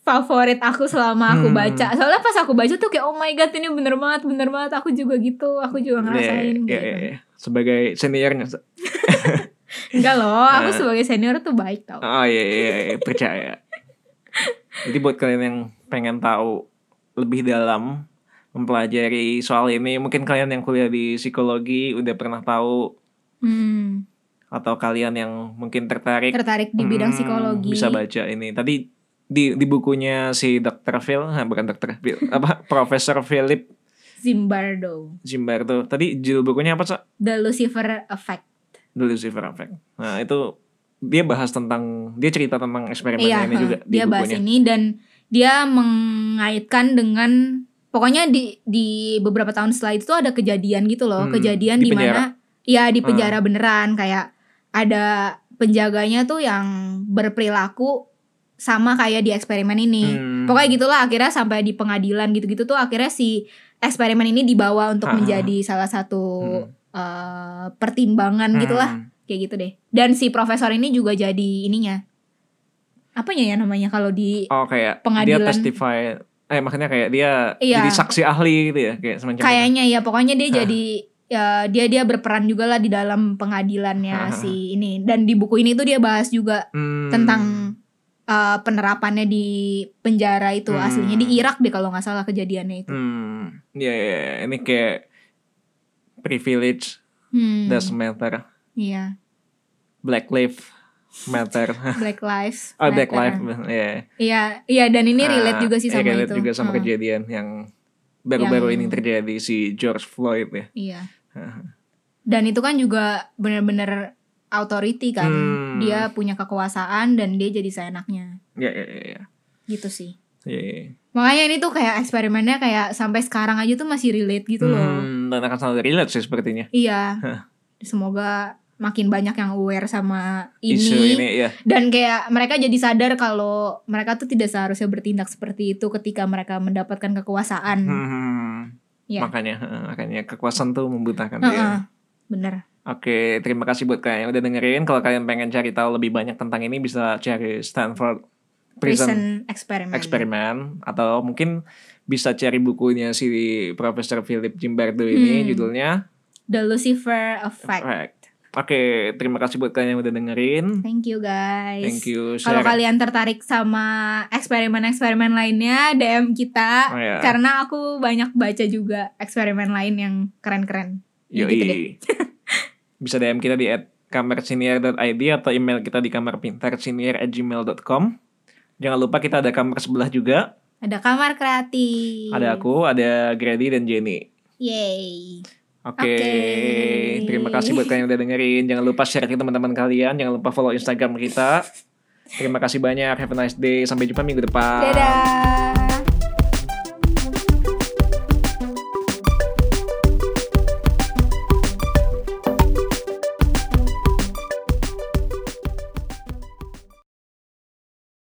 favorit aku selama aku Hmm. baca. Soalnya pas aku baca tuh kayak oh my god ini bener banget, bener banget. Aku juga gitu, aku juga ngerasain Iya, gitu. iya, iya. sebagai seniornya *laughs* Enggak loh, aku Nah. sebagai senior tuh baik tau. oh iya iya, iya percaya jadi buat kalian yang pengen tahu lebih dalam mempelajari soal ini mungkin kalian yang kuliah di psikologi udah pernah tahu Hmm, atau kalian yang mungkin tertarik tertarik di bidang Hmm, psikologi. bisa baca ini tadi di di bukunya si Dr. Phil nah, bukan Dr. Phil apa *laughs* Profesor Philip Zimbardo, Zimbardo tadi judul bukunya apa sih The Lucifer Effect. The Lucifer Effect nah itu dia bahas tentang dia cerita tentang eksperimennya Iya, ini juga di dia bahas bukunya ini dan dia mengaitkan dengan pokoknya di di beberapa tahun setelah itu ada kejadian gitu loh, Hmm, kejadian di di mana ya di penjara beneran kayak ada penjaganya tuh yang berperilaku sama kayak di eksperimen ini. Hmm. Pokoknya gitulah akhirnya sampai di pengadilan gitu-gitu tuh akhirnya si eksperimen ini dibawa untuk Ah, ah. menjadi salah satu Hmm. Eh, pertimbangan gitulah Hmm. kayak gitu deh. Dan si profesor ini juga jadi ininya. Apanya ya namanya kalau di Oh kayak Pengadilan. dia testify eh makanya kayak dia Iya. jadi saksi ahli gitu ya kayak semacam itu. kayaknya ya pokoknya dia Hah. jadi ya dia dia berperan juga lah di dalam pengadilannya Hah. si ini dan di buku ini tuh dia bahas juga Hmm. tentang eh, penerapannya di penjara itu Hmm. aslinya di Irak deh kalau nggak salah kejadiannya itu. hmm ya ya, ya. ini kayak privilege Hmm. does matter Iya, black lives matter *laughs* Black Lives. oh black Matter. lives ya Iya, iya dan ini relate Ah, juga sih iya, sama relate itu. juga sama Heeh. kejadian yang baru-baru Yang- ini terjadi si George Floyd ya Iya. Dan itu kan juga bener-bener authority kan. Hmm. Dia punya kekuasaan dan dia jadi seenaknya. ya ya ya ya. Gitu sih. Ya, ya. Makanya ini tuh kayak eksperimennya kayak sampai sekarang aja tuh masih relate gitu loh. Hmm, dan akan selalu relate sih sepertinya Iya. Semoga makin banyak yang aware sama isu ini, ini ya dan kayak mereka jadi sadar kalau mereka tuh tidak seharusnya bertindak seperti itu ketika mereka mendapatkan kekuasaan. Hmm, Iya. makanya eh, makanya kekuasaan tuh membutakan dia Bener. Oke, terima kasih buat kalian yang udah dengerin. Kalau kalian pengen cari tahu lebih banyak tentang ini bisa cari Stanford Prison, Prison experiment. Experiment atau mungkin bisa cari bukunya si Profesor Philip Zimbardo ini Hmm. judulnya The Lucifer Effect. Effect. Oke, terima kasih buat kalian yang udah dengerin. Thank you guys. Thank you. Kalau kalian tertarik sama eksperimen-eksperimen lainnya, DM kita Oh, iya. karena aku banyak baca juga eksperimen lain yang keren-keren. Yoi. gitu *laughs* bisa DM kita di at kamersiniar.id atau email kita di kamarpintarsiniar@gmail.com. Jangan lupa kita ada kamar sebelah juga. Ada kamar kreatif. Ada aku, ada Grady dan Jenny. Yay. Oke, Oke. terima kasih buat kalian yang udah dengerin. Jangan lupa share ke teman-teman kalian. Jangan lupa follow Instagram kita. Terima kasih banyak. Have a nice day. Sampai jumpa minggu depan. Dadah.